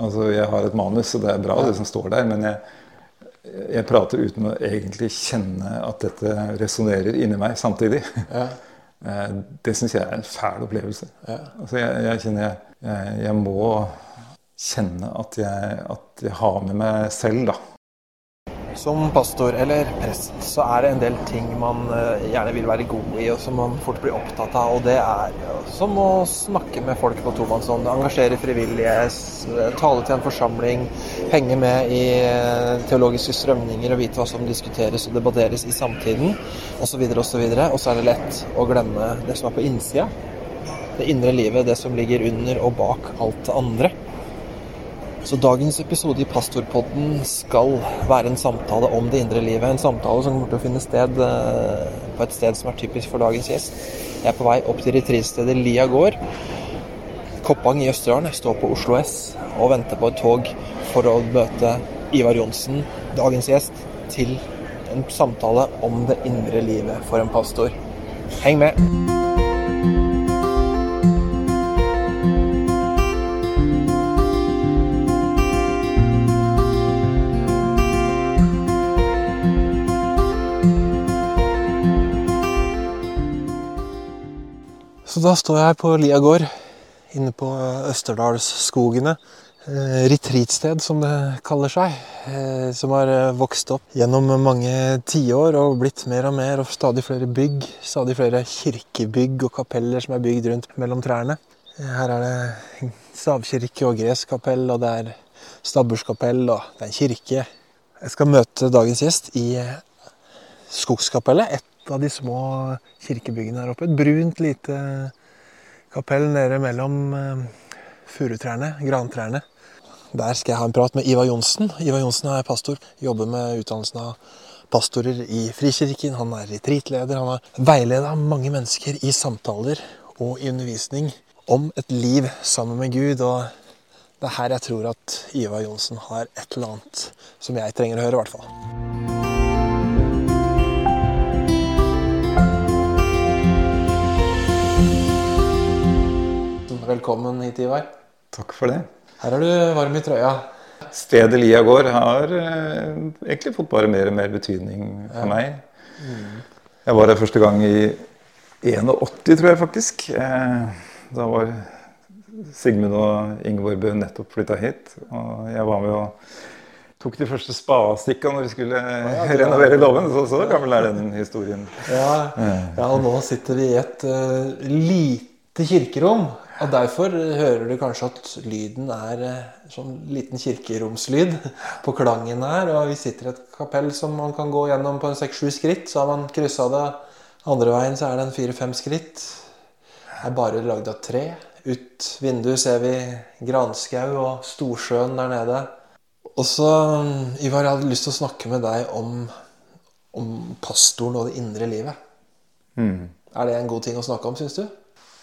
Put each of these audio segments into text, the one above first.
Altså, jeg har et manus, og det er bra, det som står der. Men jeg, jeg prater uten å egentlig kjenne at dette resonnerer inni meg samtidig. Ja. Eh, Det syns jeg er en fæl opplevelse. Ja. Altså, jeg, jeg kjenner jeg, jeg, jeg må kjenne at jeg, at jeg har med meg selv, da. Som pastor eller prest så er det en del ting man eh, gjerne vil være god i, og som man fort blir opptatt av. Og det er som å snakke med folk på tomannshånd, engasjere frivillige, tale til en forsamling, henge med i eh, teologiske strømninger og vite hva som diskuteres og debatteres i samtiden osv. osv. Og så er det lett å glemme det som er på innsida. Det indre livet, det som ligger under og bak alt det andre. Så dagens episode i Pastorpodden skal være en samtale om det indre livet. En samtale som kommer til å finne sted eh, på et sted som er typisk for dagens gjest. Jeg er på vei opp til retreatstedet Lia gård. Koppang i Østerdalen. Jeg står på Oslo S og venter på et tog for å møte Ivar Johnsen, dagens gjest, til en samtale om det indre livet for en pastor. Heng med! Så da står jeg på Lia gård, inne på Østerdalsskogene. Eh, retreatsted, som det kaller seg. Eh, som har eh, vokst opp gjennom mange tiår og blitt mer og mer. Og stadig flere bygg. Stadig flere kirkebygg og kapeller som er bygd rundt mellom trærne. Eh, her er det stavkirke og greskapell, og det er stabburskapell, og det er en kirke. Jeg skal møte dagens gjest i Skogskapellet, et av de små kirkebyggene her oppe. Et brunt, lite kapell nede mellom eh, furutrærne, grantrærne. Der skal jeg ha en prat med Ivar Johnsen. Ivar Johnsen er pastor, jobber med utdannelsen av pastorer i Frikirken. Han er retreatleder. Han har veileda mange mennesker i samtaler og i undervisning om et liv sammen med Gud. Og det er her jeg tror at Ivar Johnsen har et eller annet som jeg trenger å høre, i hvert fall. Velkommen hit, Ivar. Takk for det. Her er du varm i trøya. Stedet Lia gård har eh, egentlig fått bare mer og mer betydning for meg. Jeg var her første gang i 81, tror jeg faktisk. Eh, da var Sigmund og Ingeborg Bø nettopp flytta hit. Og jeg var med og tok de første spadestikka når vi skulle ja, ja, renovere låven. Så, så gammel er den historien. Ja, ja, og nå sitter vi i et uh, lite kirkerom. Og derfor hører du kanskje at lyden er sånn liten kirkeromslyd på klangen her. Og vi sitter i et kapell som man kan gå gjennom på en seks-sju skritt. Så har man kryssa det andre veien, så er det en fire-fem skritt. Det er bare lagd av tre. Ut vinduet ser vi granskau og Storsjøen der nede. Og så, Ivar, jeg hadde lyst til å snakke med deg om, om pastoren og det indre livet. Er det en god ting å snakke om, syns du?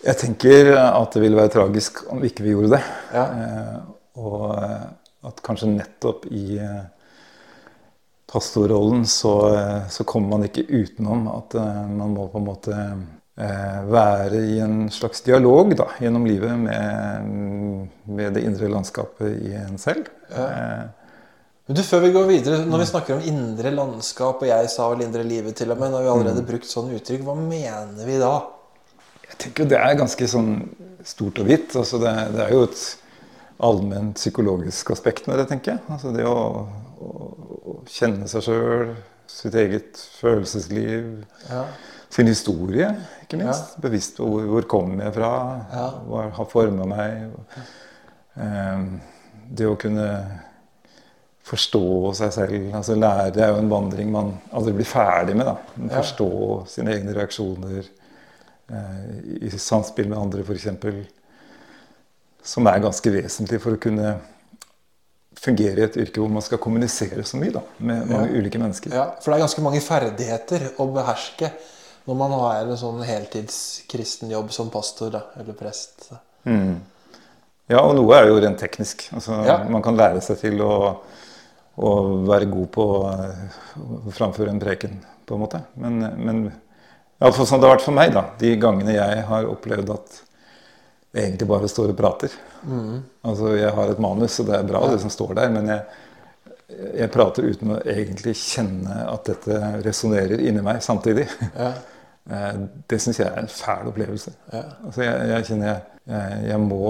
Jeg tenker at det ville være tragisk om ikke vi gjorde det. Ja. Eh, og eh, at kanskje nettopp i eh, pastorrollen så, eh, så kommer man ikke utenom at eh, man må på en måte eh, være i en slags dialog da, gjennom livet med, med det indre landskapet i en selv. Eh, Men du, Før vi går videre, når vi snakker om indre landskap, og jeg sa vel indre livet til og med, når vi allerede brukt sånne uttrykk, hva mener vi da? Jeg tenker jo Det er ganske sånn stort og hvitt. altså Det, det er jo et allment psykologisk aspekt med det, tenker jeg. Altså Det å, å, å kjenne seg sjøl, sitt eget følelsesliv, Ja. sin historie, ikke minst. Bevisst på hvor, hvor kommer jeg fra, Ja. hva har forma meg. Eh, det å kunne forstå seg selv. altså Lære er jo en vandring man aldri blir ferdig med. da. Ja. Forstå sine egne reaksjoner i samspill med andre, f.eks. Som er ganske vesentlig for å kunne fungere i et yrke hvor man skal kommunisere så mye da, med mange ulike mennesker. Ja, For det er ganske mange ferdigheter å beherske når man har en sånn heltidskristen jobb som pastor da, eller prest. Ja, og noe er jo rent teknisk. Altså, Ja. Man kan lære seg til å, å være god på eh, å framføre en preken, på en måte. Men, men i alle sånn det har vært for meg, da. De gangene jeg har opplevd at egentlig bare står og prater. Altså, Jeg har et manus, og det er bra, det som står der, men jeg, jeg prater uten å egentlig kjenne at dette resonnerer inni meg samtidig. Ja. Eh, Det syns jeg er en fæl opplevelse. Ja. Altså jeg, jeg kjenner jeg, jeg, må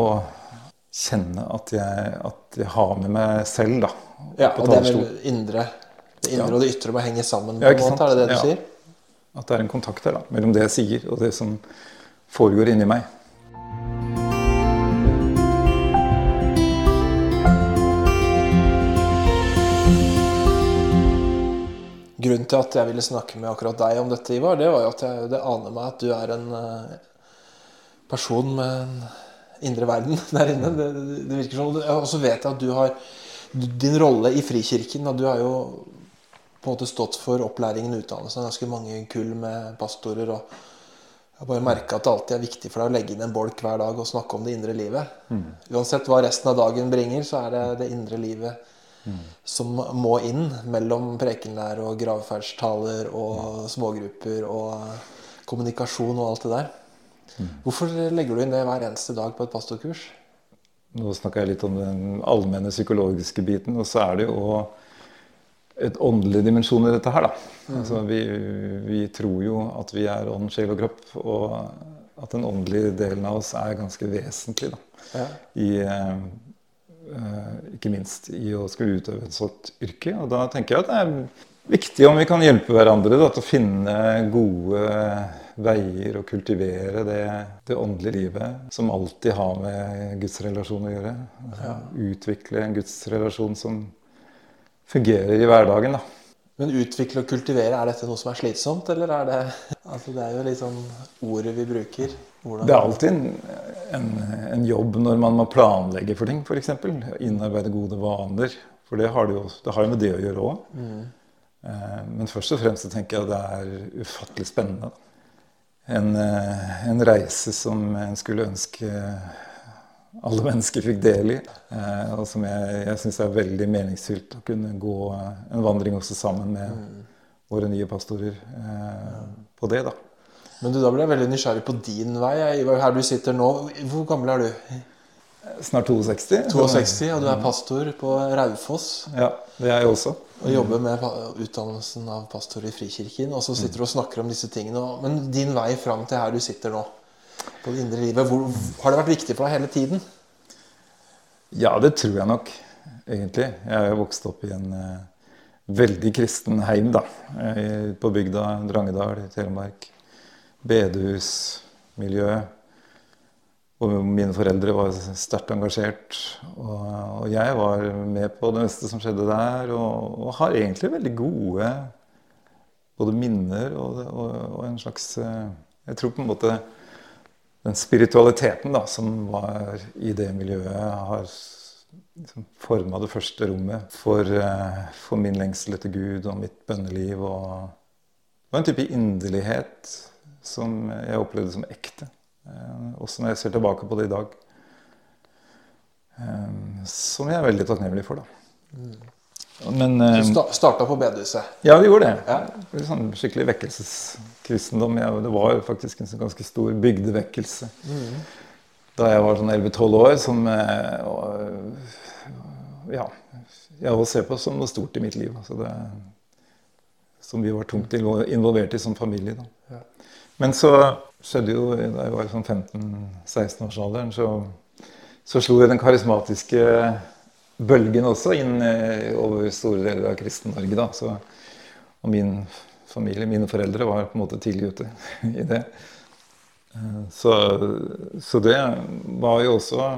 kjenne at jeg, at jeg har med meg selv da, ja, og det er vel indre. Det indre og det ytre må henge sammen. På en måte, Er det det du? Sier? At det er en kontakt der da, mellom det jeg sier og det som foregår inni meg. Grunnen til at jeg ville snakke med akkurat deg om dette, Ivar, det var jo at jeg, det aner meg at du er en eh, person med en indre verden der inne. Det, det, virker sånn. Og så vet jeg at du har din rolle i Frikirken. Og du har jo på en måte stått for opplæringen og utdannelsen ganske mange kull med pastorer. og jeg har bare merka at det alltid er viktig for deg å legge inn en bolk hver dag og snakke om det indre livet. Uansett hva resten av dagen bringer, så er det det indre livet som må inn mellom prekenlære og gravferdstaler og smågrupper og kommunikasjon og alt det der. Hvorfor legger du inn det hver eneste dag på et pastorkurs? Nå snakka jeg litt om den allmenne psykologiske biten, og så er det jo et åndelig dimensjon i dette her, da. Altså, vi, vi tror jo at vi er ånd, sjel og kropp, og at den åndelige delen av oss er ganske vesentlig, da. Ja. I, eh, ikke minst i å skulle utøve et sånt yrke. Og da tenker jeg at det er viktig om vi kan hjelpe hverandre da, til å finne gode veier og kultivere det, det åndelige livet som alltid har med Guds relasjon å gjøre. Altså, Utvikle en Guds relasjon som fungerer i hverdagen. da. Men utvikle og kultivere, er dette noe som er slitsomt, eller er det Altså, det er jo litt sånn ordet vi bruker. Hvordan Det er alltid en, en, jobb når man må planlegge for ting, f.eks. Innarbeide gode vaner. For det har det jo, det har jo med det å gjøre òg. Mm. Men først og fremst så tenker jeg at det er ufattelig spennende. En, eh, en reise som en skulle ønske alle mennesker fikk del i. eh, Og som jeg, jeg syns er veldig meningsfylt å kunne gå eh, en vandring også sammen med våre nye pastorer eh, på det. da. Men du, da ble jeg veldig nysgjerrig på din vei. Ivar, Her du sitter nå, hvor gammel er du? Snart 62. 62, og du er pastor på Raufoss. Ja, det er jeg også. Og jobber med utdannelsen av pastor i Frikirken. Og så sitter du og snakker om disse tingene. Men din vei fram til her du sitter nå, på det indre livet, hvor, har det vært viktig for deg hele tiden? Ja, det tror jeg nok, egentlig. Jeg er jo vokst opp i en uh, veldig kristen heim, da. Eh, på bygda Drangedal i Telemark. Bedehusmiljøet. Og mine foreldre var sterkt engasjert. Og, og jeg var med på det meste som skjedde der. Og, og har egentlig veldig gode både minner og, og, en slags eh, Jeg tror på en måte den spiritualiteten da, som var i det miljøet, har liksom forma det første rommet for, eh, for min lengsel etter Gud og mitt bønneliv. Og det var en type inderlighet som jeg opplevde som ekte. eh, Også når jeg ser tilbake på det i dag. Eh, Som jeg er veldig takknemlig for, da. Men eh, Du sta starta på bedehuset. ja, vi gjorde det. Ja. Det Sånn skikkelig vekkelseskristendom. Jeg, det var faktisk en sånn ganske stor bygdevekkelse. Da jeg var sånn 11-12 år, som eh, ja, jeg også ser på som noe stort i mitt liv. Altså det, som vi var tungt involvert i som familie. Da. Ja. Men så skjedde jo, da jeg var sånn 15-16-årsalderen, så, så slo jeg den karismatiske bølgen også inn eh, over store deler av Kristen-Norge. da. Så, og min familie, mine foreldre, var på en måte tidlig ute i det. Eh, Så, så det var jo også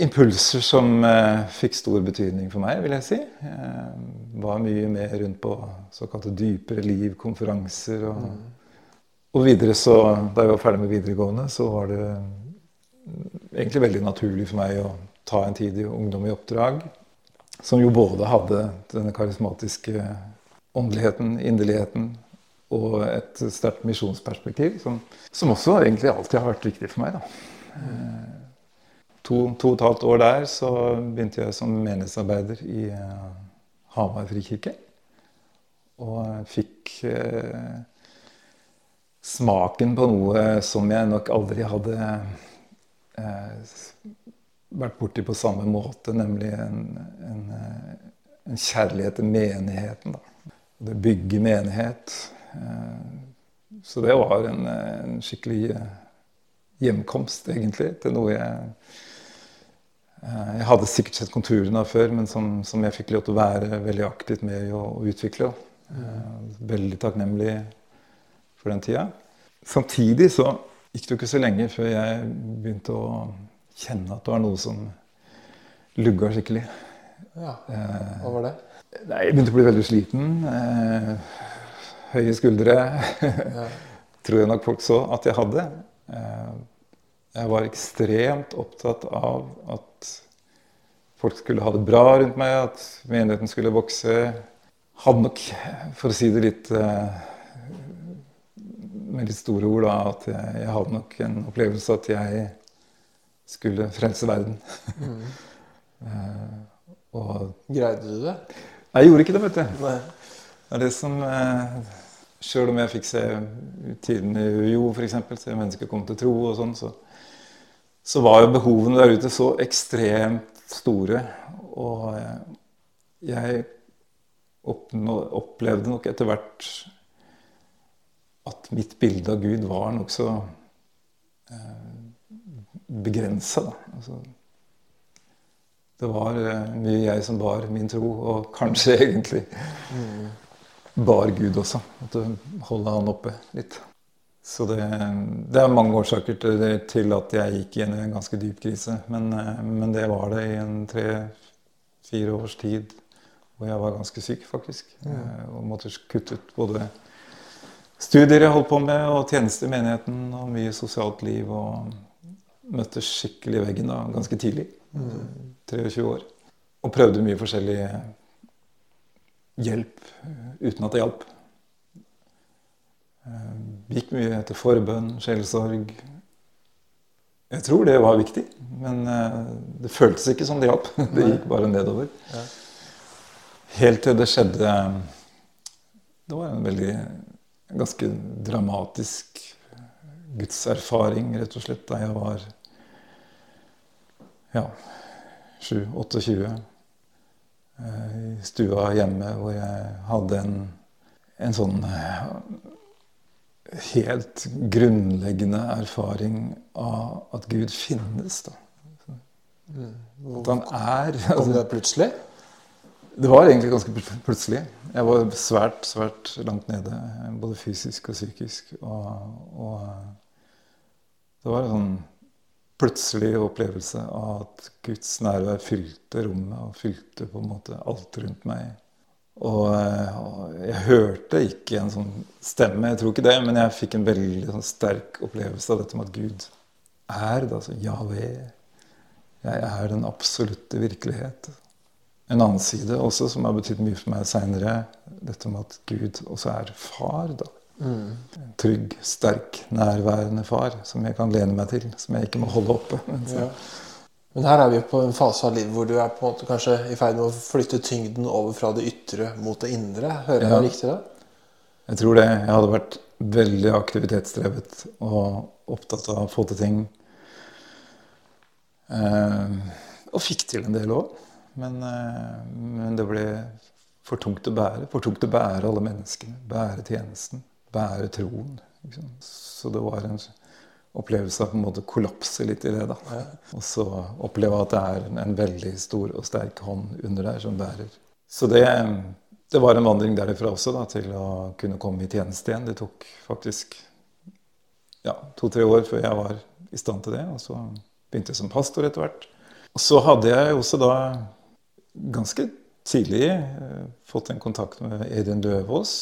impulser som eh, fikk stor betydning for meg, vil jeg si. Jeg var mye mer rundt på såkalte dypere liv-konferanser. Og, og videre så, da jeg var ferdig med videregående, så var det egentlig veldig naturlig for meg å ta en tid i Ungdom i oppdrag. Som jo både hadde denne karismatiske åndeligheten, inderligheten og et sterkt misjonsperspektiv, som, som også egentlig alltid har vært viktig for meg. da. Eh, To, to og et halvt år der så begynte jeg som menighetsarbeider i eh, Hamar frikirke. Og fikk eh, smaken på noe som jeg nok aldri hadde eh, vært borti på samme måte, nemlig en, en, eh, en kjærlighet til menigheten. Da. Det bygger menighet. Eh, så det var en, en skikkelig eh, hjemkomst, egentlig, til noe jeg eh, Jeg hadde sikkert sett konturene av før, men som, som, jeg fikk lov til å være veldig aktivt med i å, å utvikle. Veldig takknemlig for den tida. Samtidig så gikk det jo ikke så lenge før jeg begynte å kjenne at det var noe som lugga skikkelig. Ja, Hva var det? Nei, jeg begynte å bli veldig sliten. Eh, høye skuldre. Ja. Tror jeg nok folk så at jeg hadde. Eh, jeg var ekstremt opptatt av at folk skulle ha det bra rundt meg, at menigheten skulle vokse. Hadde nok, for å si det litt eh, med litt store ord, da, at jeg, jeg hadde nok en opplevelse at jeg skulle frelse verden. Mm. eh, og Greide du det? Jeg gjorde ikke det, vet du. Nei. Det er det som eh, Sjøl om jeg fikk se tiden i UiO, f.eks., se mennesker komme til tro og sånn, så, så, var jo behovene der ute så ekstremt store. Og uh, jeg opplevde nok etter hvert at mitt bilde av Gud var nokså eh, begrensa. Altså, det var eh, mye jeg som bar min tro, og kanskje egentlig bar Gud også. Måtte holde han oppe litt. Så det, det, er mange årsaker til, til, at jeg gikk inn i en ganske dyp krise. Men, eh, men det var det i en tre-fire års tid hvor jeg var ganske syk, faktisk. Mm. Og måtte kutte ut både studier jeg holdt på med, og tjeneste i menigheten og mye sosialt liv. Og møtte skikkelig veggen da, ganske tidlig. Mm. 23 år. Og prøvde mye forskjellig hjelp uten at det hjalp. Eh, gikk mye etter forbønn, sjelesorg. Jeg tror det var viktig, men eh, det føltes ikke som det hjalp. Det gikk bare nedover. Helt til det skjedde Det var en veldig ganske dramatisk gudserfaring, rett og slett, da jeg var ja, 7-28. Eh, I stua hjemme hvor jeg hadde en, en sånn eh, helt grunnleggende erfaring av at Gud finnes. da. At han er Kom det plutselig? Det var egentlig ganske plutselig. Jeg var svært, svært langt nede. Både fysisk og psykisk. Og, og det var sånn plutselig opplevelse av at Guds nærvær fylte rommet og fylte på en måte alt rundt meg. Og, og jeg hørte ikke en sånn stemme, jeg tror ikke det, men jeg fikk en veldig sånn, sterk opplevelse av dette med at Gud er det. Altså Yahweh. Jeg er den absolutte virkelighet en annen side også som har betydd mye for meg seinere. Dette med at Gud også er far. da. Mm. En trygg, sterk, nærværende far som jeg kan lene meg til. Som jeg ikke må holde oppe. Men, ja. Men her er vi på en fase av livet hvor du er på en måte kanskje i ferd med å flytte tyngden over fra det ytre mot det indre. Hører jeg ja. riktig da? Jeg tror det. Jeg hadde vært veldig aktivitetsdrevet og opptatt av å få til ting. Eh, og fikk til en del òg. Men, eh, men, det ble for tungt å bære. For tungt å bære alle menneskene. Bære tjenesten. Bære troen. Liksom. Så det var en opplevelse av på en måte kollapse litt i det. da. Ja. Og så oppleve at det er en veldig stor og sterk hånd under der som bærer. Så det, det var en vandring derifra også da, til å kunne komme i tjeneste igjen. Det tok faktisk ja, to-tre år før jeg var i stand til det. Og så begynte jeg som pastor etter hvert. Og så hadde jeg også da ganske tidlig eh, fått en kontakt med Edin Løvaas.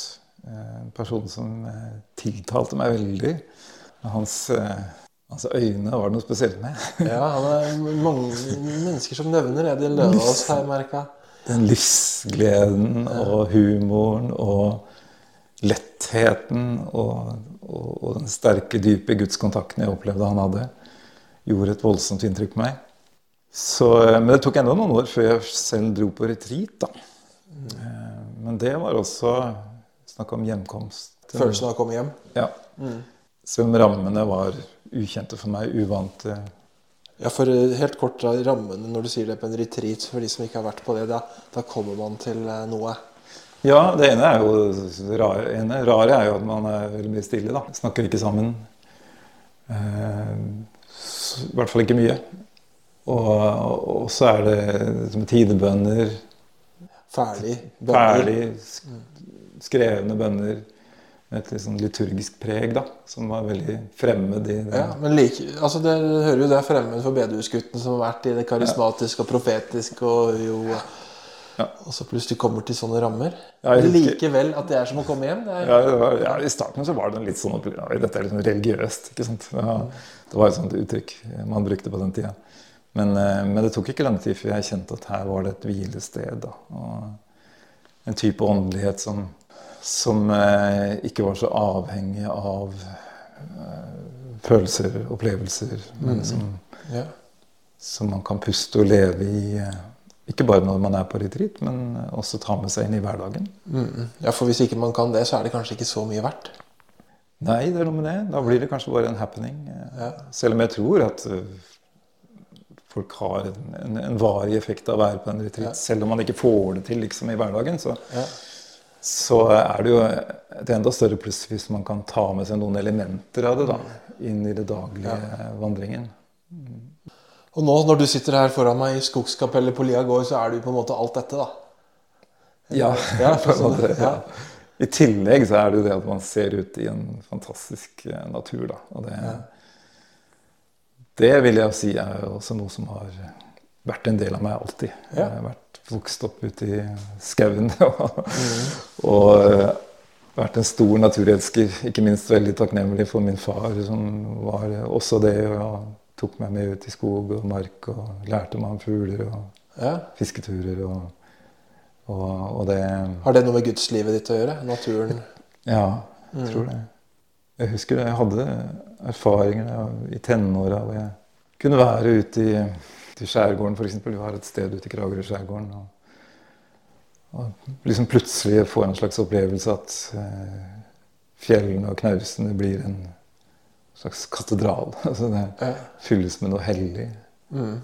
Eh, en person som eh, tiltalte meg veldig. Hans, hans øyne var det noe spesielt med. ja, han er mange mennesker som nevner Edin Løvaas, her, merka. Den livsgleden og humoren og lettheten og, og, og den sterke, dype gudskontakten jeg opplevde han hadde, gjorde et voldsomt inntrykk på meg. Så, eh, men det tok enda noen år før jeg selv dro på retreat. da. Mm. Men det var også Snakk om hjemkomst. Følelsen av å komme hjem? Ja. Selv om rammene var ukjente for meg, uvante. Ja, for eh, helt kort da, rammene når du sier det på en retreat, for de som ikke har vært på det, da, da kommer man til eh, noe. Ja, det ene er jo rare, ene, rare er jo at man er veldig mye stille, da. Snakker ikke sammen. Eh, I hvert fall ikke mye. Og, og så er det som tidebønner, Ferdig. bønner. ferdig sk- skrevne bønner med et litt sånn liturgisk preg, da. Som var veldig fremmed i det. Ja, men like, altså det hører jo det er fremmed for bedehusgutten som har vært i det karismatiske og profetiske og jo Ja. Og så plutselig kommer til sånne rammer. Ja, husker- likevel at det er som å komme hjem. Det er, Ja, var, ja, I starten så var det litt sånn dette er litt sånn religiøst. ikke sant? Det var et sånt uttrykk man brukte på den tida. Men, eh, men det tok ikke lang tid før jeg kjente at her var det et hvilested. Da, og en type åndelighet som, som eh, ikke var så avhengig av eh, følelser, opplevelser, men som, ja. som man kan puste og leve i. eh, ikke bare når man er på retreat, men også ta med seg inn i hverdagen. Mm. ja, for hvis ikke man kan det, så er det kanskje ikke så mye verdt. Nei, det er noe med det. Da blir det kanskje bare en happening. Ja. Selv om jeg tror at folk har en, en, en varig effekt av å være på en retreat. Ja. Selv om man ikke får det til liksom, i hverdagen, så, Ja. Så er det jo et enda større pluss hvis man kan ta med seg noen elementer av det da, inn i det daglige vandringen. Og nå når du sitter her foran meg i Skogskapellet på Lia gård, så er du på en måte alt dette, da. Ja, Ja, på en sånn, måte, ja. ja. I tillegg så er det jo det at man ser ut i en fantastisk eh, natur. Da. Og det, det vil jeg si er også noe som har vært en del av meg alltid. Ja. Jeg har vært vokst opp ute i skauen og, og eh, vært en stor naturelsker. Ikke minst veldig takknemlig for min far, som var også det. og tok meg med ut i skog og mark og lærte meg om fugler og Ja. fisketurer. og, og, og det Har det noe med gudslivet ditt å gjøre? Naturen? Ja, jeg tror det. Jeg husker det, jeg hadde erfaringer i tenåra hvor jeg kunne være ute i, i skjærgården, f.eks. Vi har et sted ute i Kragerø-skjærgården. Og, og liksom plutselig får en slags opplevelse at eh, fjellene og knausene blir en slags katedral. Altså det fylles med noe hellig. Mm.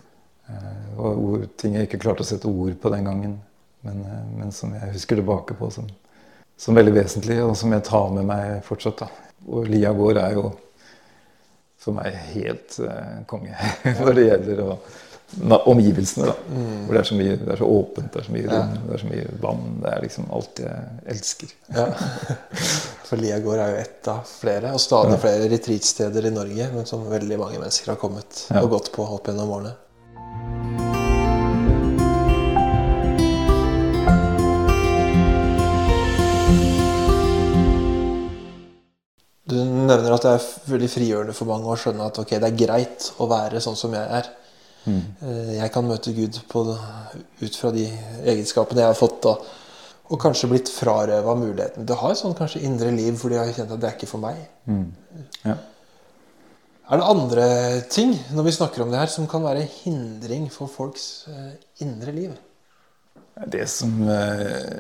Eh, og ord, ting jeg ikke klarte å sette ord på den gangen, men, eh, men som jeg husker tilbake på som, som veldig vesentlig, og som jeg tar med meg fortsatt. da. Og Lia gård er jo for meg helt eh, konge når det gjelder å, omgivelsene. da. Hvor det er så mye, det er så åpent, det er så mye rom, det er så mye vann. Det er liksom alt jeg elsker. Ja. For Liagård er jo ett av flere, og stadig flere retreatsteder i Norge, men som veldig mange mennesker har kommet Ja. og gått på opp gjennom årene. Du nevner at det er veldig frigjørende for mange å skjønne at ok, det er greit å være sånn som jeg er. Eh, Jeg kan møte Gud på, ut fra de egenskapene jeg har fått. Og, og kanskje blitt frarøva muligheten til å ha et sånn kanskje indre liv fordi jeg har kjent at det er ikke for meg. Ja. Er det andre ting når vi snakker om det her som kan være hindring for folks eh, indre liv? Det som eh,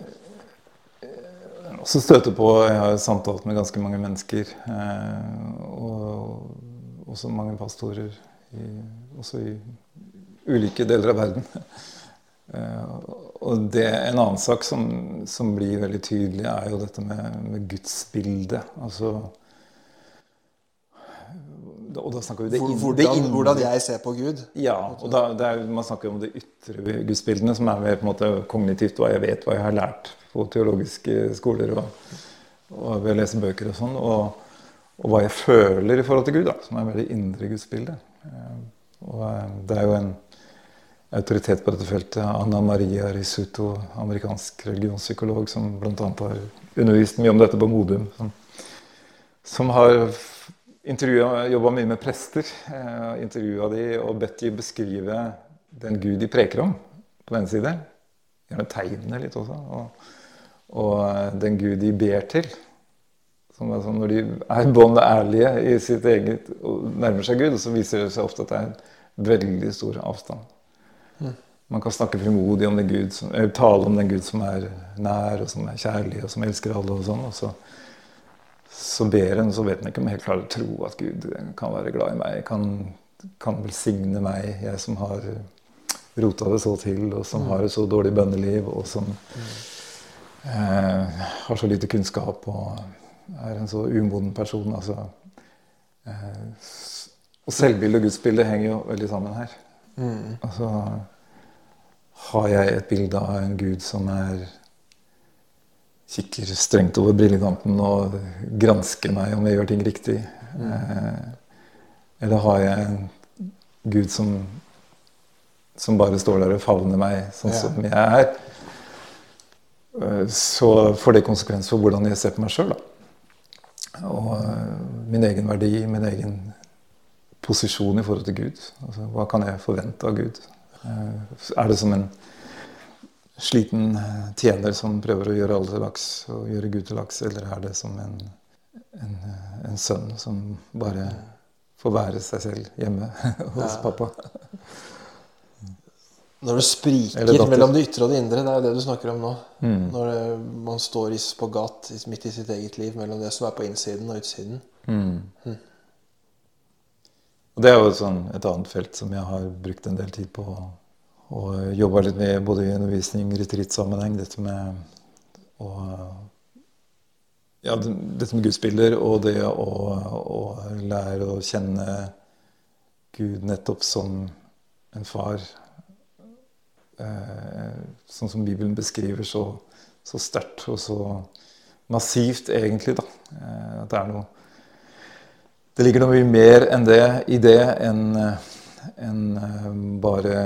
jeg også støter på Jeg har samtalt med ganske mange mennesker. Eh, og også mange pastorer, i, også i ulike deler av verden. Eh, og det, en annen sak som, som blir veldig tydelig, er jo dette med, med gudsbildet. Altså og da snakker vi det, inn- det inn- hvordan jeg ser på Gud? ja, og da, det er, man snakker om det ytre gudsbildene, som er mer på en måte kognitivt hva jeg vet, hva jeg har lært på teologiske skoler og, og ved å lese bøker og sånn, og, og hva jeg føler i forhold til Gud, da, som er veldig indre gudsbilde. Eh, Og eh, det er jo en autoritet på dette feltet, Anna Maria Risuto, amerikansk religionspsykolog, som bl.a. har undervist mye om dette på Modum. Som, som har jobba mye med prester. Eh, Intervjua de og bedt de beskrive den Gud de preker om, på den ene side. Gjerne tegnene litt også. Og, og eh, den Gud de ber til. Som er sånn, når de er bånd ærlige i sitt eget og nærmer seg Gud, så viser det seg ofte at det er en veldig stor avstand. Man kan snakke frimodig om den Gud som, tale om den Gud som er nær, og som er kjærlig, og som elsker alle. Og sånn, og så så ber en, så vet en ikke om helt klarer å tro at Gud kan være glad i meg. Kan, kan velsigne meg, jeg som har rota det så til, og som mm. har et så dårlig bønneliv, og som mm. eh, har så lite kunnskap og er en så umoden person. Altså, eh, og selvbildet og gudsbildet henger jo veldig sammen her. Mm. Altså har jeg et bilde av en gud som er kikker strengt over brillekanten og gransker meg om jeg gjør ting riktig? Mm. Eh, eller har jeg en gud som, som bare står der og favner meg sånn ja. som jeg er? Eh, så får det konsekvens for hvordan jeg ser på meg sjøl. Og uh, min egen verdi, min egen posisjon i forhold til Gud. Altså, hva kan jeg forvente av Gud? Uh, er det som en sliten tjener som prøver å gjøre alle til laks og gjøre Gud til laks, eller er det som en, en, en sønn som bare får være seg selv hjemme hos pappa? Når det spriker mellom det ytre og det indre, det er jo det du snakker om nå. Mm. Når det, man står i spagat midt i sitt eget liv mellom det som er på innsiden og utsiden. Mm. Mm. Og Det er jo sånn, et, annet felt som jeg har brukt en del tid på. Og jobba litt med både i undervisning og retreat-sammenheng. Dette med å ja, dette med gudsbilder og det å, å lære å kjenne Gud nettopp som en far Eh, sånn som Bibelen beskriver så, så sterkt og så massivt, egentlig. da, eh, At det er noe Det ligger noe mye mer enn det i det enn en, eh, bare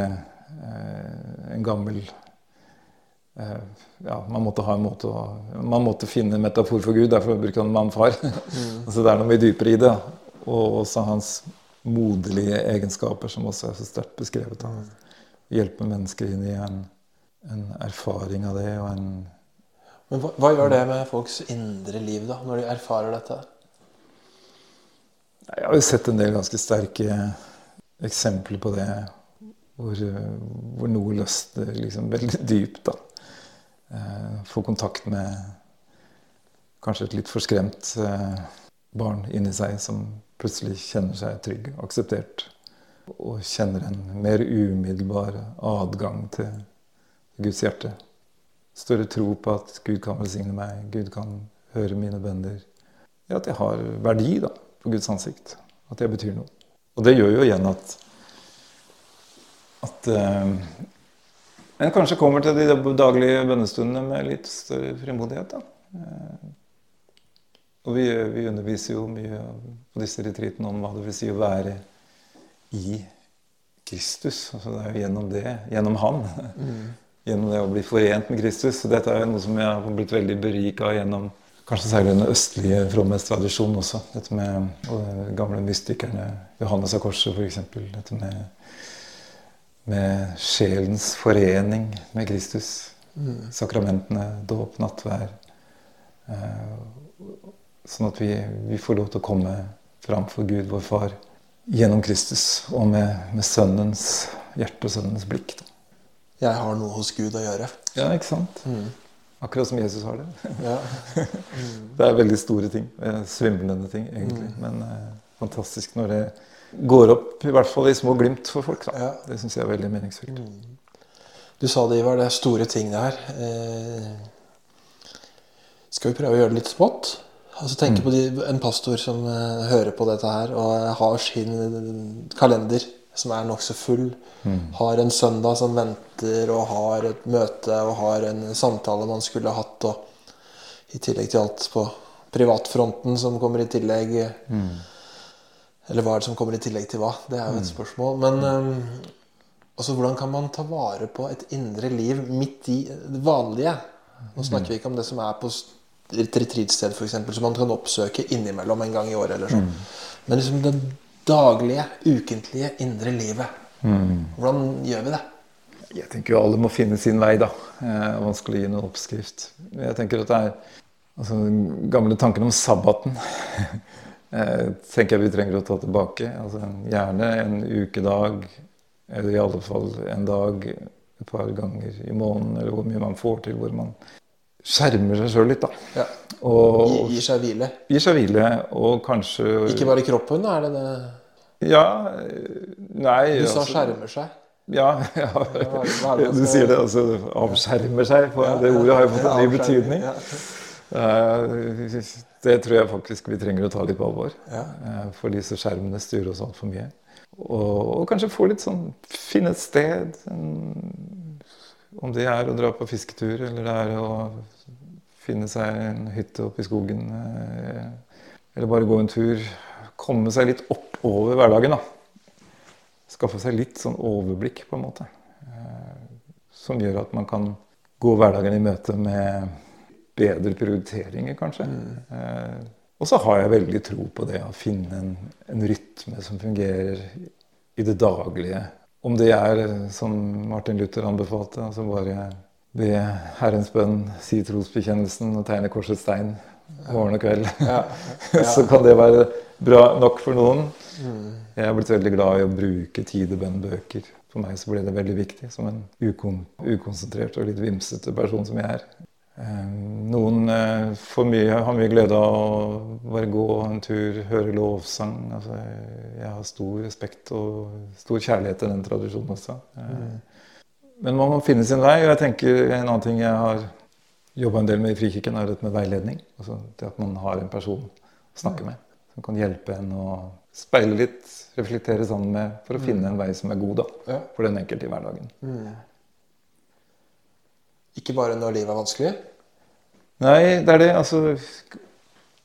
en gammel ja, Man måtte ha en måte å, man måtte finne en metafor for Gud, derfor bruker han mann-far. Mm. altså, det er noe mye dypere i det. Og også hans moderlige egenskaper, som også er så sterkt beskrevet. Han hjelper mennesker inn i en, en erfaring av det. og en Men hva, hva, gjør det med folks indre liv, da, når de erfarer dette? Jeg har jo sett en del ganske sterke eksempler på det. Hvor, hvor noe løsner liksom veldig dypt. da. Eh, Få kontakt med kanskje et litt forskremt eh, barn inni seg som plutselig kjenner seg trygg akseptert og kjenner en mer umiddelbar adgang til Guds hjerte. Større tro på at Gud kan velsigne meg, Gud kan høre mine bønner. Ja, at jeg har verdi da, på Guds ansikt. At jeg betyr noe. Og det gjør jo igjen at at eh, en kanskje kommer til de daglige bønnestundene med litt større frimodighet. da. Uh, og vi, vi, underviser jo mye på disse retreatene om hva det vil si å være i Kristus. Altså det er jo gjennom det, gjennom Han. Mm. Gjennom det å bli forent med Kristus. Så dette er jo noe som jeg har blitt veldig berika gjennom kanskje særlig den østlige fromhetstradisjonen også. Dette med de gamle mystikerne, Johannes av Korset f.eks. Dette med, med sjelens forening med Kristus. Mm. Sakramentene, dåp, nattvær. Eh, sånn at vi, vi får lov til å komme fram for Gud, vår Far gjennom Kristus og med, med sønnens hjerte og sønnens blikk. Da. Jeg har noe hos Gud å gjøre. Ja, ikke sant? Mm. Akkurat som Jesus har det. Ja. Mm. det er veldig store ting. Svimlende ting, egentlig. Mm. Men eh, fantastisk når det går opp, i hvert fall i små glimt for folk. Ja. Det syns jeg er veldig meningsfylt. Mm. Du sa det, Ivar. Det er store ting det her. Eh, skal vi prøve å gjøre det litt smått? Altså tenke mm. på de, en pastor som eh, hører på dette her og har sin kalender som er nokså full. Mm. Har en søndag som venter, og har et møte og har en samtale man skulle hatt. Og I tillegg til alt på privatfronten som kommer i tillegg. Mm. Eller hva er det som kommer i tillegg til hva? Det er jo et spørsmål. Men um, altså, hvordan kan man ta vare på et indre liv midt i det vanlige? Nå snakker vi ikke om det som er på et retreatsted f.eks. som man kan oppsøke innimellom en gang i året. eller sånn. Mm. Men liksom det daglige, ukentlige, indre livet. Mm. Hvordan gjør vi det? Jeg tenker jo alle må finne sin vei, da. Eh, vanskelig å gi noen oppskrift. Jeg tenker at det er altså, Den gamle tanken om sabbaten eh, tenker jeg vi trenger å ta tilbake. Altså, gjerne en ukedag, eller i alle fall en dag et par ganger i måneden, eller hvor mye man får til, hvor man skjermer seg sjøl litt, da. Ja. Og Gir seg hvile. gir seg hvile, og kanskje Ikke bare kroppen? Er det det Ja Nei Du sa altså- skjermer seg. Ja, ja. du sier det. altså Avskjermer seg. Det ordet har jo fått en ny betydning. Eh, Det tror jeg faktisk vi trenger å ta litt på alvor. Eh, For disse skjermene styrer oss altfor mye. Og, og kanskje få litt sånn Finne et sted. Om det er å dra på fisketur, eller det er å finne seg en hytte oppe i skogen. eh, Eller bare gå en tur. Komme seg litt opp over hverdagen, da. Skaffe seg litt sånn overblikk, på en måte. Eh, Som gjør at man kan gå hverdagen i møte med bedre prioriteringer, kanskje. Mm. og så har jeg veldig tro på det å finne en, en rytme som fungerer i det daglige. Om det er, eh, som Martin Luther anbefalte, altså bare be Herrens bønn, si trosbekjennelsen og tegne korsets tegn morgen og kveld. Ja. så kan det være bra nok for noen. Mm. Jeg har blitt veldig glad i å bruke tid og bønnbøker. For meg så ble det veldig viktig som en ukon ukonsentrert og litt vimsete person som jeg er. Eh, Noen eh, mye, har mye glede av å bare gå en tur, høre lovsang. Altså, jeg har stor respekt og stor kjærlighet til den tradisjonen også. Eh, Men man må finne sin vei. Og jeg tenker en annen ting jeg har jobba en del med i Frikirken, er dette med veiledning. Altså det at man har en person å snakke med som kan hjelpe en å speile litt, reflektere sammen med, for å finne en vei som er god da, for den enkelte i hverdagen. Ikke bare når livet er vanskelig. Nei, det er det. Altså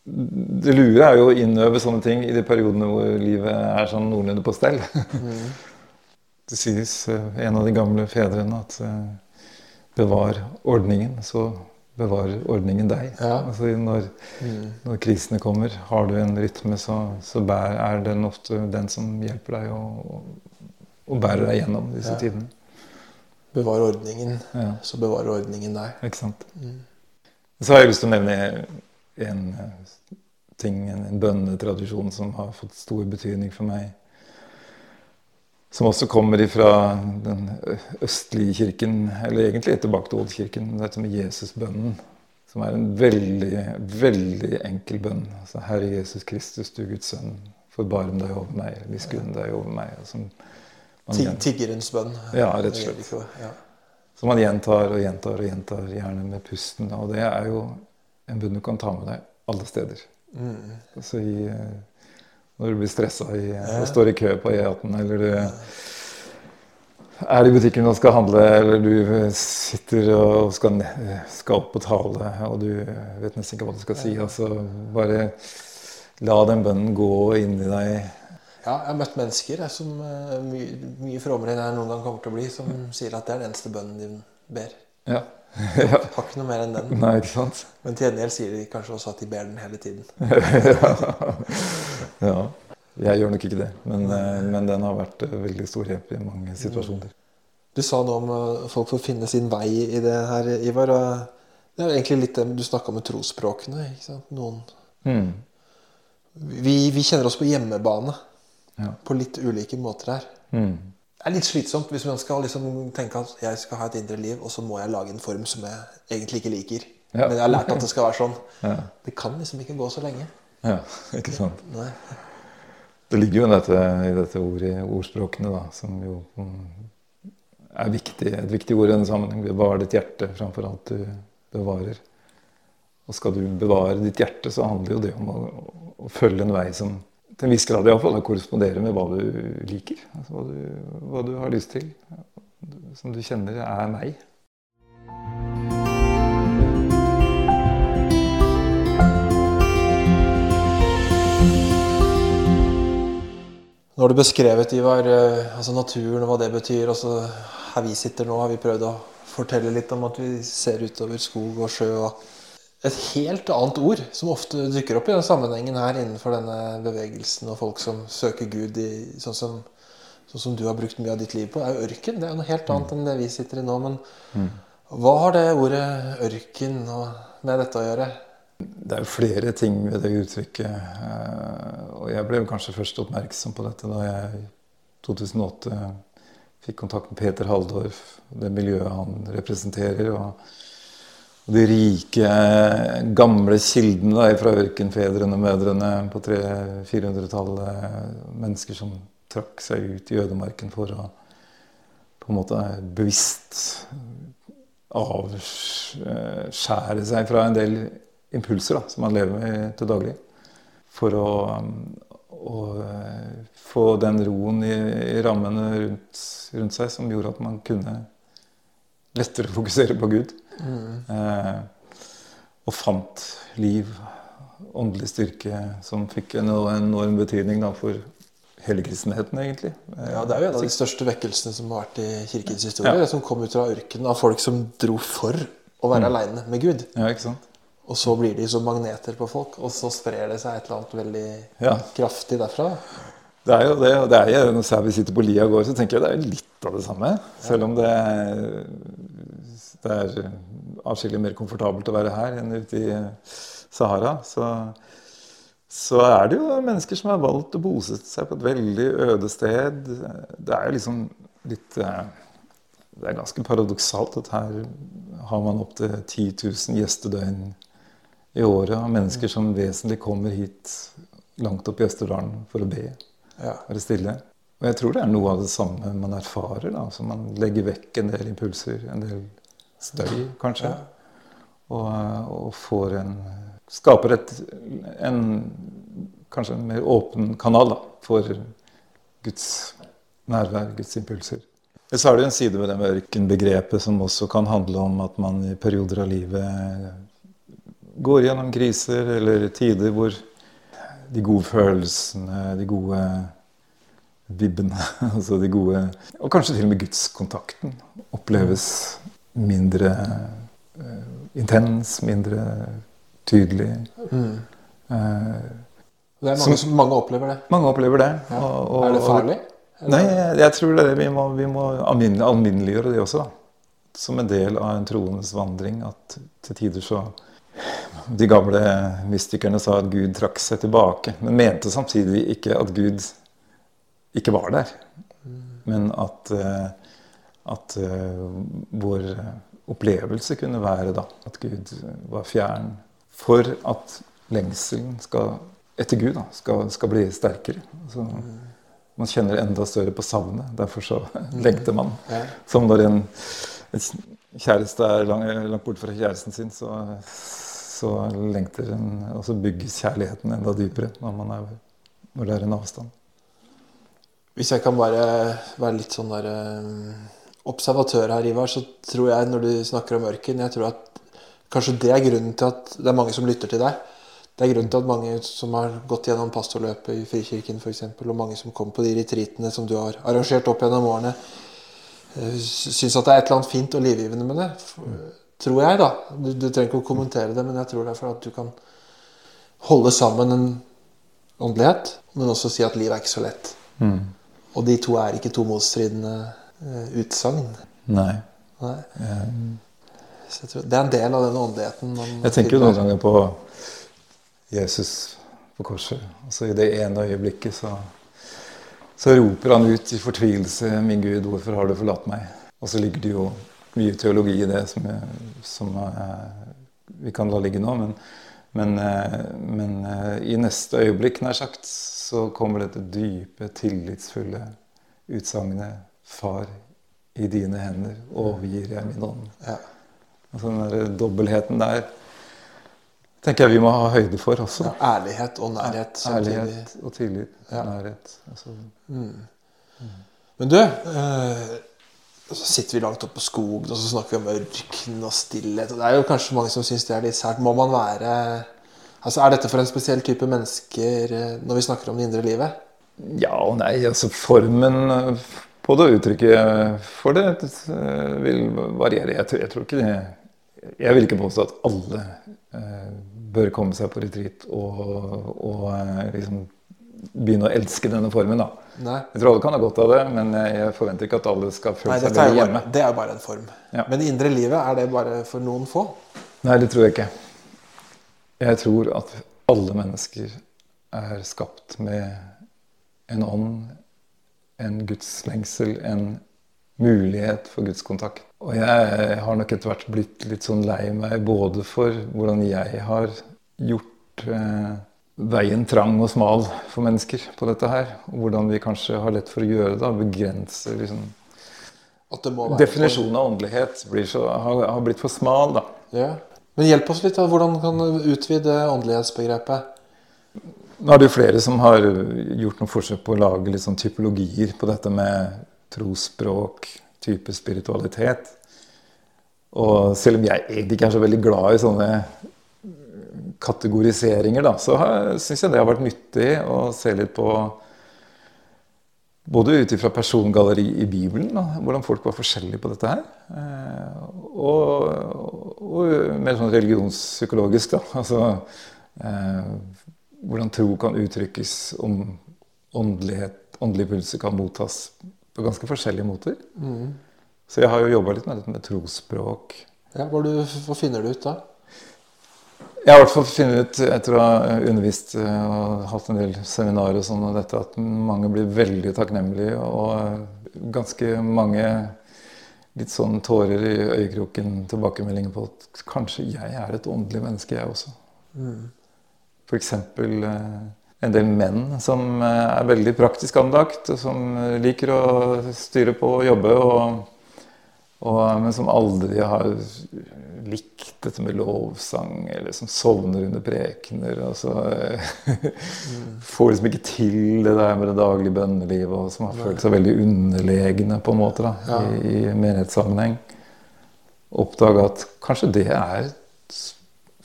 Det lure er jo å innøve sånne ting i de periodene hvor livet er sånn noenlunde på stell. Det sies, eh, en av de gamle fedrene, at eh, bevar ordningen, så bevarer ordningen deg. Ja. Altså når, når krisene kommer, har du en rytme, så, så bær, er den ofte den som hjelper deg og, og bærer deg gjennom disse Ja. tidene. Bevar ordningen, Ja. så bevarer ordningen deg. Ikke sant? Så har jeg lyst til å nevne en eh, ting, en, en bønnetradisjon som har fått stor betydning for meg. Som også kommer fra den østlige kirken, eller egentlig tilbake til Oldkirken. Dette med Jesusbønnen. Som er en veldig, veldig enkel bønn. Altså, Herre Jesus Kristus, du Guds sønn, forbarm deg over meg, miskunn deg over meg. Som man, Tiggerens bønn. Ja, rett og slett. Ja. som man gjentar og gjentar og gjentar, gjerne med pusten. Og det er jo en bønn du kan ta med deg alle steder. Mm. Altså i, eh, når du blir stressa i, og står i kø på E18, eller du er i butikken og skal handle, eller du sitter og skal, skal opp og tale, og du vet nesten ikke hva du skal si. Altså bare la den bønnen gå inni deg. Ja, jeg har møtt mennesker jeg, som eh, mye, mye frommere enn jeg noen gang kommer til å bli, som sier at det er den eneste bønnen de ber. Ja. ja. Har ikke noe mer enn den. Nei, ikke sant? Men til gjengjeld sier de kanskje også at de ber den hele tiden. ja. Jeg gjør nok ikke det, men, eh, men den har vært eh, veldig stor hjelp i mange situasjoner. Du sa noe om eh, folk får finne sin vei i det her, Ivar. og Det er egentlig litt det du snakka om med trosspråkene. ikke sant? Noen Mm. vi, vi kjenner oss på hjemmebane Ja. på litt ulike måter her. Mm. Det er litt slitsomt hvis man skal liksom tenke at jeg skal ha et indre liv, og så må jeg lage en form som jeg egentlig ikke liker. Ja. Men jeg har lært at det skal være sånn. Ja. Det kan liksom ikke gå så lenge. Ja, ikke sant. Nei. Det ligger jo dette, i dette ordet, ordspråkene, da, som jo er viktig, et viktig ord i denne sammenheng. Bevar ditt hjerte framfor alt du bevarer. Og skal du bevare ditt hjerte, så handler jo det om å, å følge en vei som til en viss grad iallfall korresponderer med hva du liker. Altså hva, du, hva du har lyst til. Som du kjenner er meg. Nå har du beskrevet, Ivar, eh, altså naturen og hva det betyr. Altså, her vi sitter nå, har vi prøvd å fortelle litt om at vi ser utover skog og sjø. og Et helt annet ord som ofte dukker opp i denne sammenhengen her innenfor denne bevegelsen og folk som søker Gud i, sånn, som, sånn som du har brukt mye av ditt liv på, er jo ørken. Det er jo noe helt annet enn det vi sitter i nå. Men hva har det ordet ørken og med dette å gjøre? Det er jo flere ting ved det uttrykket. eh, Og jeg ble jo kanskje først oppmerksom på dette da jeg i 2008 fikk kontakt med Peter Halldorf, det miljøet han representerer. Og, de rike, gamle kildene fra ørkenfedrene og -mødrene på 300-400-tallet. Mennesker som trakk seg ut i ødemarken for å på en måte bevisst avskjære seg fra en del impulser da, som man lever med til daglig. For å, å få den roen i, i rammene rundt, rundt, seg som gjorde at man kunne lettere fokusere på Gud. Mm. Eh, og fant liv, åndelig styrke, som fikk en enorm betydning da, for hele kristenheten, egentlig. Ja, Det er jo en av de største vekkelsene som har vært i kirkens historie. Ja. Som kom ut fra ørkenen av folk som dro for å være mm. aleine med Gud. Ja, ikke sant? Og så blir de som magneter på folk, og så sprer det seg et eller annet veldig ja. kraftig derfra. Det er jo det. og det er jo, Når vi sitter på Lia og går, så tenker jeg det er litt av det samme. Selv om det, det er atskillig mer komfortabelt å være her enn ute i Sahara. Så, så, er det jo mennesker som har valgt å bosette seg på et veldig øde sted. Det er jo liksom litt eh, Det er ganske paradoksalt at her har man opptil 10 000 gjestedøgn i året av mennesker som vesentlig kommer hit langt opp i Østerdalen for å be. Ja. Være stille. Og jeg tror det er noe av det samme man erfarer. da, så Man legger vekk en del impulser, en del støy, kanskje. Ja. Og, og, får en Skaper et, en kanskje en mer åpen kanal da, for Guds nærvær, Guds impulser. Så er det en side ved det med ørkenbegrepet som også kan handle om at man i perioder av livet går gjennom kriser eller tider hvor de gode følelsene, de gode vibbene, altså de gode Og kanskje til og med gudskontakten oppleves mindre uh, intens, mindre tydelig. Mm. Uh, det er mange, som, mange opplever det. Mange opplever det. Ja. Og, og, er det farlig? Nei, jeg, jeg tror det, vi må, vi må alminneliggjøre det også. da. Som en del av en troendes vandring. At til tider så de gamle mystikerne sa at Gud trakk seg tilbake, men mente samtidig ikke at Gud ikke var der. Men at, eh, at eh, vår opplevelse kunne være da, at Gud var fjern. For at lengselen skal, etter Gud da, skal, skal bli sterkere. Så man kjenner enda større på savnet. Derfor så lengter man. Som når en, en kjæreste er langt, langt borte fra kjæresten sin, så så lengter en, og så bygges kjærligheten enda dypere når, er, når det er en avstand. Hvis jeg kan bare være litt sånn der um, observatør her, Ivar, så tror jeg når du snakker om ørken jeg tror at Kanskje det er grunnen til at det er mange som lytter til deg. Det er grunnen til at mange som har gått gjennom pastorløpet i Frikirken f.eks., og mange som kommer på de retreatene som du har arrangert opp gjennom årene, eh, syns at det er et eller annet fint og livgivende med det. Tror jeg, da. Du, du, trenger ikke å kommentere det, men jeg tror det er for at du kan holde sammen en åndelighet, men også si at livet er ikke så lett. Mm. Og de to er ikke to motstridende uh, utsagn. Nei. Nei. Um. Tror, det er en del av den åndeligheten. jeg tenker jo noen ganger på Jesus på korset. Altså I det ene øyeblikket så, så roper han ut i fortvilelse 'Min Gud, hvorfor har du forlatt meg?' Og så ligger det jo mye teologi i det som, som vi kan la ligge nå. Men, men, men, i neste øyeblikk, nær sagt, så kommer dette dype, tillitsfulle utsagnet 'Far, i dine hender overgir jeg min ånd'. Ja. Altså den der dobbeltheten der tenker jeg vi må ha høyde for også. Ja, ærlighet og nærhet. Samtidig. Ærlighet og tillit. Ja. Nærhet. Altså. Mm. Mm. Men du eh, og så sitter vi langt oppe på skogen og så snakker vi om ørken og stillhet. og Det er jo kanskje mange som syns det er litt sært. Må man være Altså, Er dette for en spesiell type mennesker eh, når vi snakker om det indre livet? Ja og nei. altså Formen eh, på det uttrykket for det eh, vil variere. Jeg tror, jeg tror ikke det Jeg vil ikke påstå at alle bør komme seg på retreat og, og liksom begynne å elske denne formen. da. Nei. Jeg tror alle kan ha godt av det, men jeg forventer ikke at alle skal føle Nei, seg veldig hjemme. Det er jo bare en form. Ja. Men det indre livet, er det bare for noen få? Nei, det tror jeg ikke. Jeg tror at alle mennesker er skapt med en ånd, en gudslengsel, en mulighet for gudskontakt. Og jeg har nok etter hvert blitt litt sånn lei meg både for hvordan jeg har gjort eh, veien trang og smal for mennesker på dette her. Og hvordan vi kanskje har lett for å gjøre det. Begrense liksom Definisjonen av åndelighet så, har, har, blitt for smal, da. Ja. Men hjelp oss litt. da, Hvordan kan du utvide åndelighetsbegrepet? Nå er det jo flere som har gjort noen forsøk på å lage litt sånn typologier på dette med trosspråk, type spiritualitet. Og selv om jeg egentlig ikke er så veldig glad i sånne kategoriseringer, da, så syns jeg det har vært nyttig å se litt på både ut ifra persongalleri i Bibelen, da, hvordan folk var forskjellige på dette her. Eh, og, og mer sånn religionspsykologisk, da. Altså eh, hvordan tro kan uttrykkes, om åndelighet, åndelige pulser kan mottas på ganske forskjellige måter. Mm. Så jeg har jo jobba litt med med trosspråk. Ja, hva, du, hva finner du ut da? Jeg har i hvert fall funnet ut etter å ha undervist eh, og hatt en del seminarer og sånn, og dette, at mange blir veldig takknemlige. Og ganske mange litt sånn tårer i øyekroken tilbakemeldinger på at kanskje jeg er et åndelig menneske, jeg også. Mm. F.eks. Eh, en del menn som eh, er veldig praktisk anlagt, som liker å styre på og jobbe. og og, men som aldri har likt dette med lovsang, eller som sovner under prekener. Altså, mm. Får liksom ikke til det der med det daglige bønnelivet, og som har følt seg veldig underlegne på en måte da, ja. i, i menighetssammenheng. Oppdage at kanskje det er et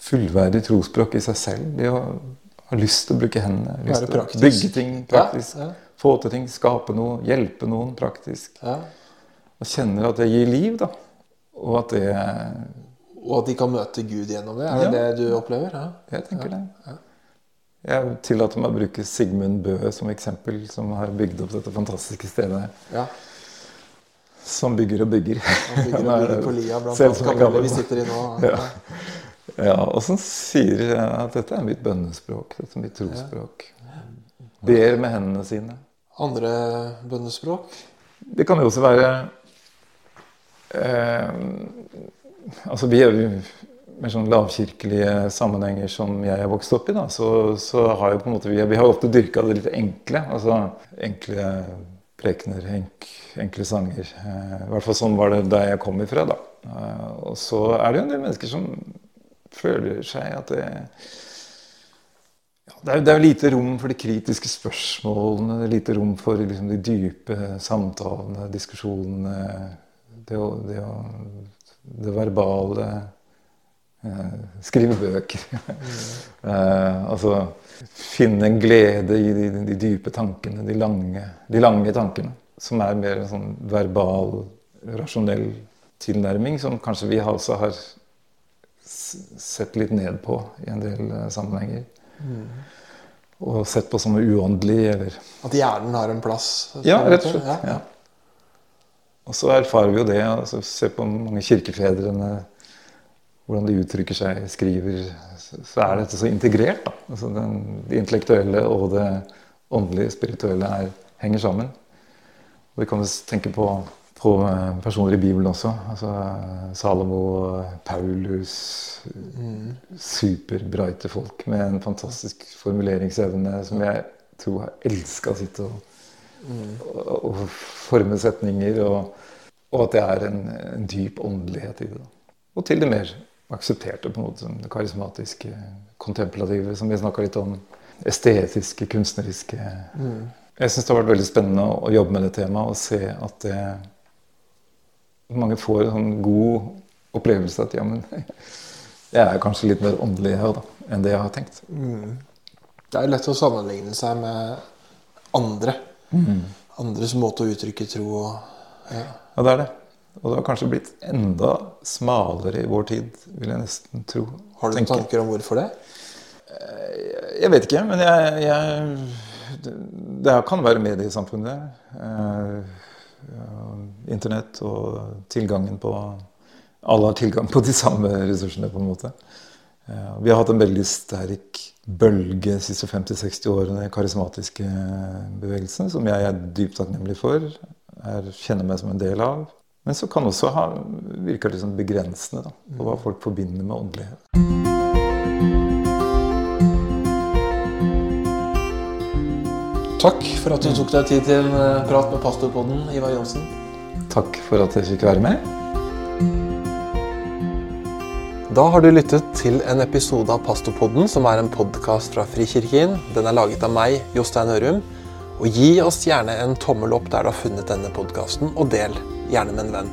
fullverdig trosspråk i seg selv. Det å ha lyst til å bruke hendene. Lyst til å bygge ting praktisk. Ja, ja. Få til ting, skape noe, hjelpe noen praktisk. Ja og kjenner at det gir liv. da. Og at det Og at de kan møte Gud gjennom det? Er det ja. det du opplever? Ja. Jeg tenker det. Ja. Jeg tillater meg å bruke Sigmund Bø som eksempel, som har bygd opp dette fantastiske stedet. Ja. Som bygger og bygger. Han bygger og bygger på lia blant annet kapellet vi sitter i nå. Ja. ja, og som sier at dette er mitt bønnespråk. Dette er mitt trosspråk. Ber med hendene sine. Andre bønnespråk? Det kan jo også være eh, altså Vi er jo med sånn lavkirkelige sammenhenger som jeg er vokst opp i, da, så, så har jo på en måte vi, vi har ofte dyrka det litt enkle. altså Enkle prekener, enk, enkle sanger. Eh, I hvert fall sånn var det der jeg kom ifra. da. Eh, og så er det jo en del mennesker som føler seg at det det er, det er lite rom for de kritiske spørsmålene, lite rom for liksom, de dype samtalene, diskusjonene det, det, det verbale eh, Skrive bøker. eh, altså finne glede i de, de, dype tankene, de lange, de lange, tankene. Som er mer en sånn verbal, rasjonell tilnærming, som kanskje vi også har sett litt ned på i en del uh, sammenhenger. Mm. Og sett på som uåndelig, eller At hjernen har en plass? Ja, rett og slett. Ja. ja. Og så erfarer vi jo det. altså Se på mange kirkefedrene. Hvordan de uttrykker seg, skriver. Så er dette så integrert. da. Altså den, det intellektuelle og det åndelige, spirituelle er, henger sammen. Og vi kan tenke på, på eh, personer i Bibelen også. altså Salomo, Paulus mm. Superbrighte folk med en fantastisk formuleringsevne som jeg tror har elska å sitte og og, forme setninger. Og, og, at det er en, en, dyp åndelighet i det. Og til det mer aksepterte, på en måte, det karismatiske, kontemplative, som vi snakka litt om. Estetiske, kunstneriske. Mm. Jeg syns det har vært veldig spennende å jobbe med det temaet og se at det, mange får en sånn god opplevelse at ja, men jeg er kanskje litt mer åndelig her da, enn det jeg har tenkt. Mm. Det er lett å sammenligne seg med andre Mm. Andres måte å uttrykke tro og ja. ja, det er det. Og det har kanskje blitt enda smalere i vår tid, vil jeg nesten tro. Har du tenker. tanker om hvorfor det? Eh, jeg vet ikke, men jeg, jeg Det kan være mediesamfunnet. Eh, internett og tilgangen på Alle har tilgang på de samme ressursene, på en måte. Eh, vi har hatt en veldig sterk bølge de siste 50-60 årene i karismatiske bevegelsen, som jeg er dypt takknemlig for. Jeg kjenner meg som en del av. Men så kan også ha virka litt sånn begrensende da, på hva folk forbinder med åndelighet. Takk for at du tok deg tid til en eh, prat med pastorpodden, Ivar Johnsen. Takk for at jeg fikk være med. Da har du lyttet til en episode av Pastopodden, som er en podkast fra Frikirken. Den er laget av meg, Jostein Ørum. Og gi oss gjerne en tommel opp der du har funnet denne podkasten, og del gjerne med en venn.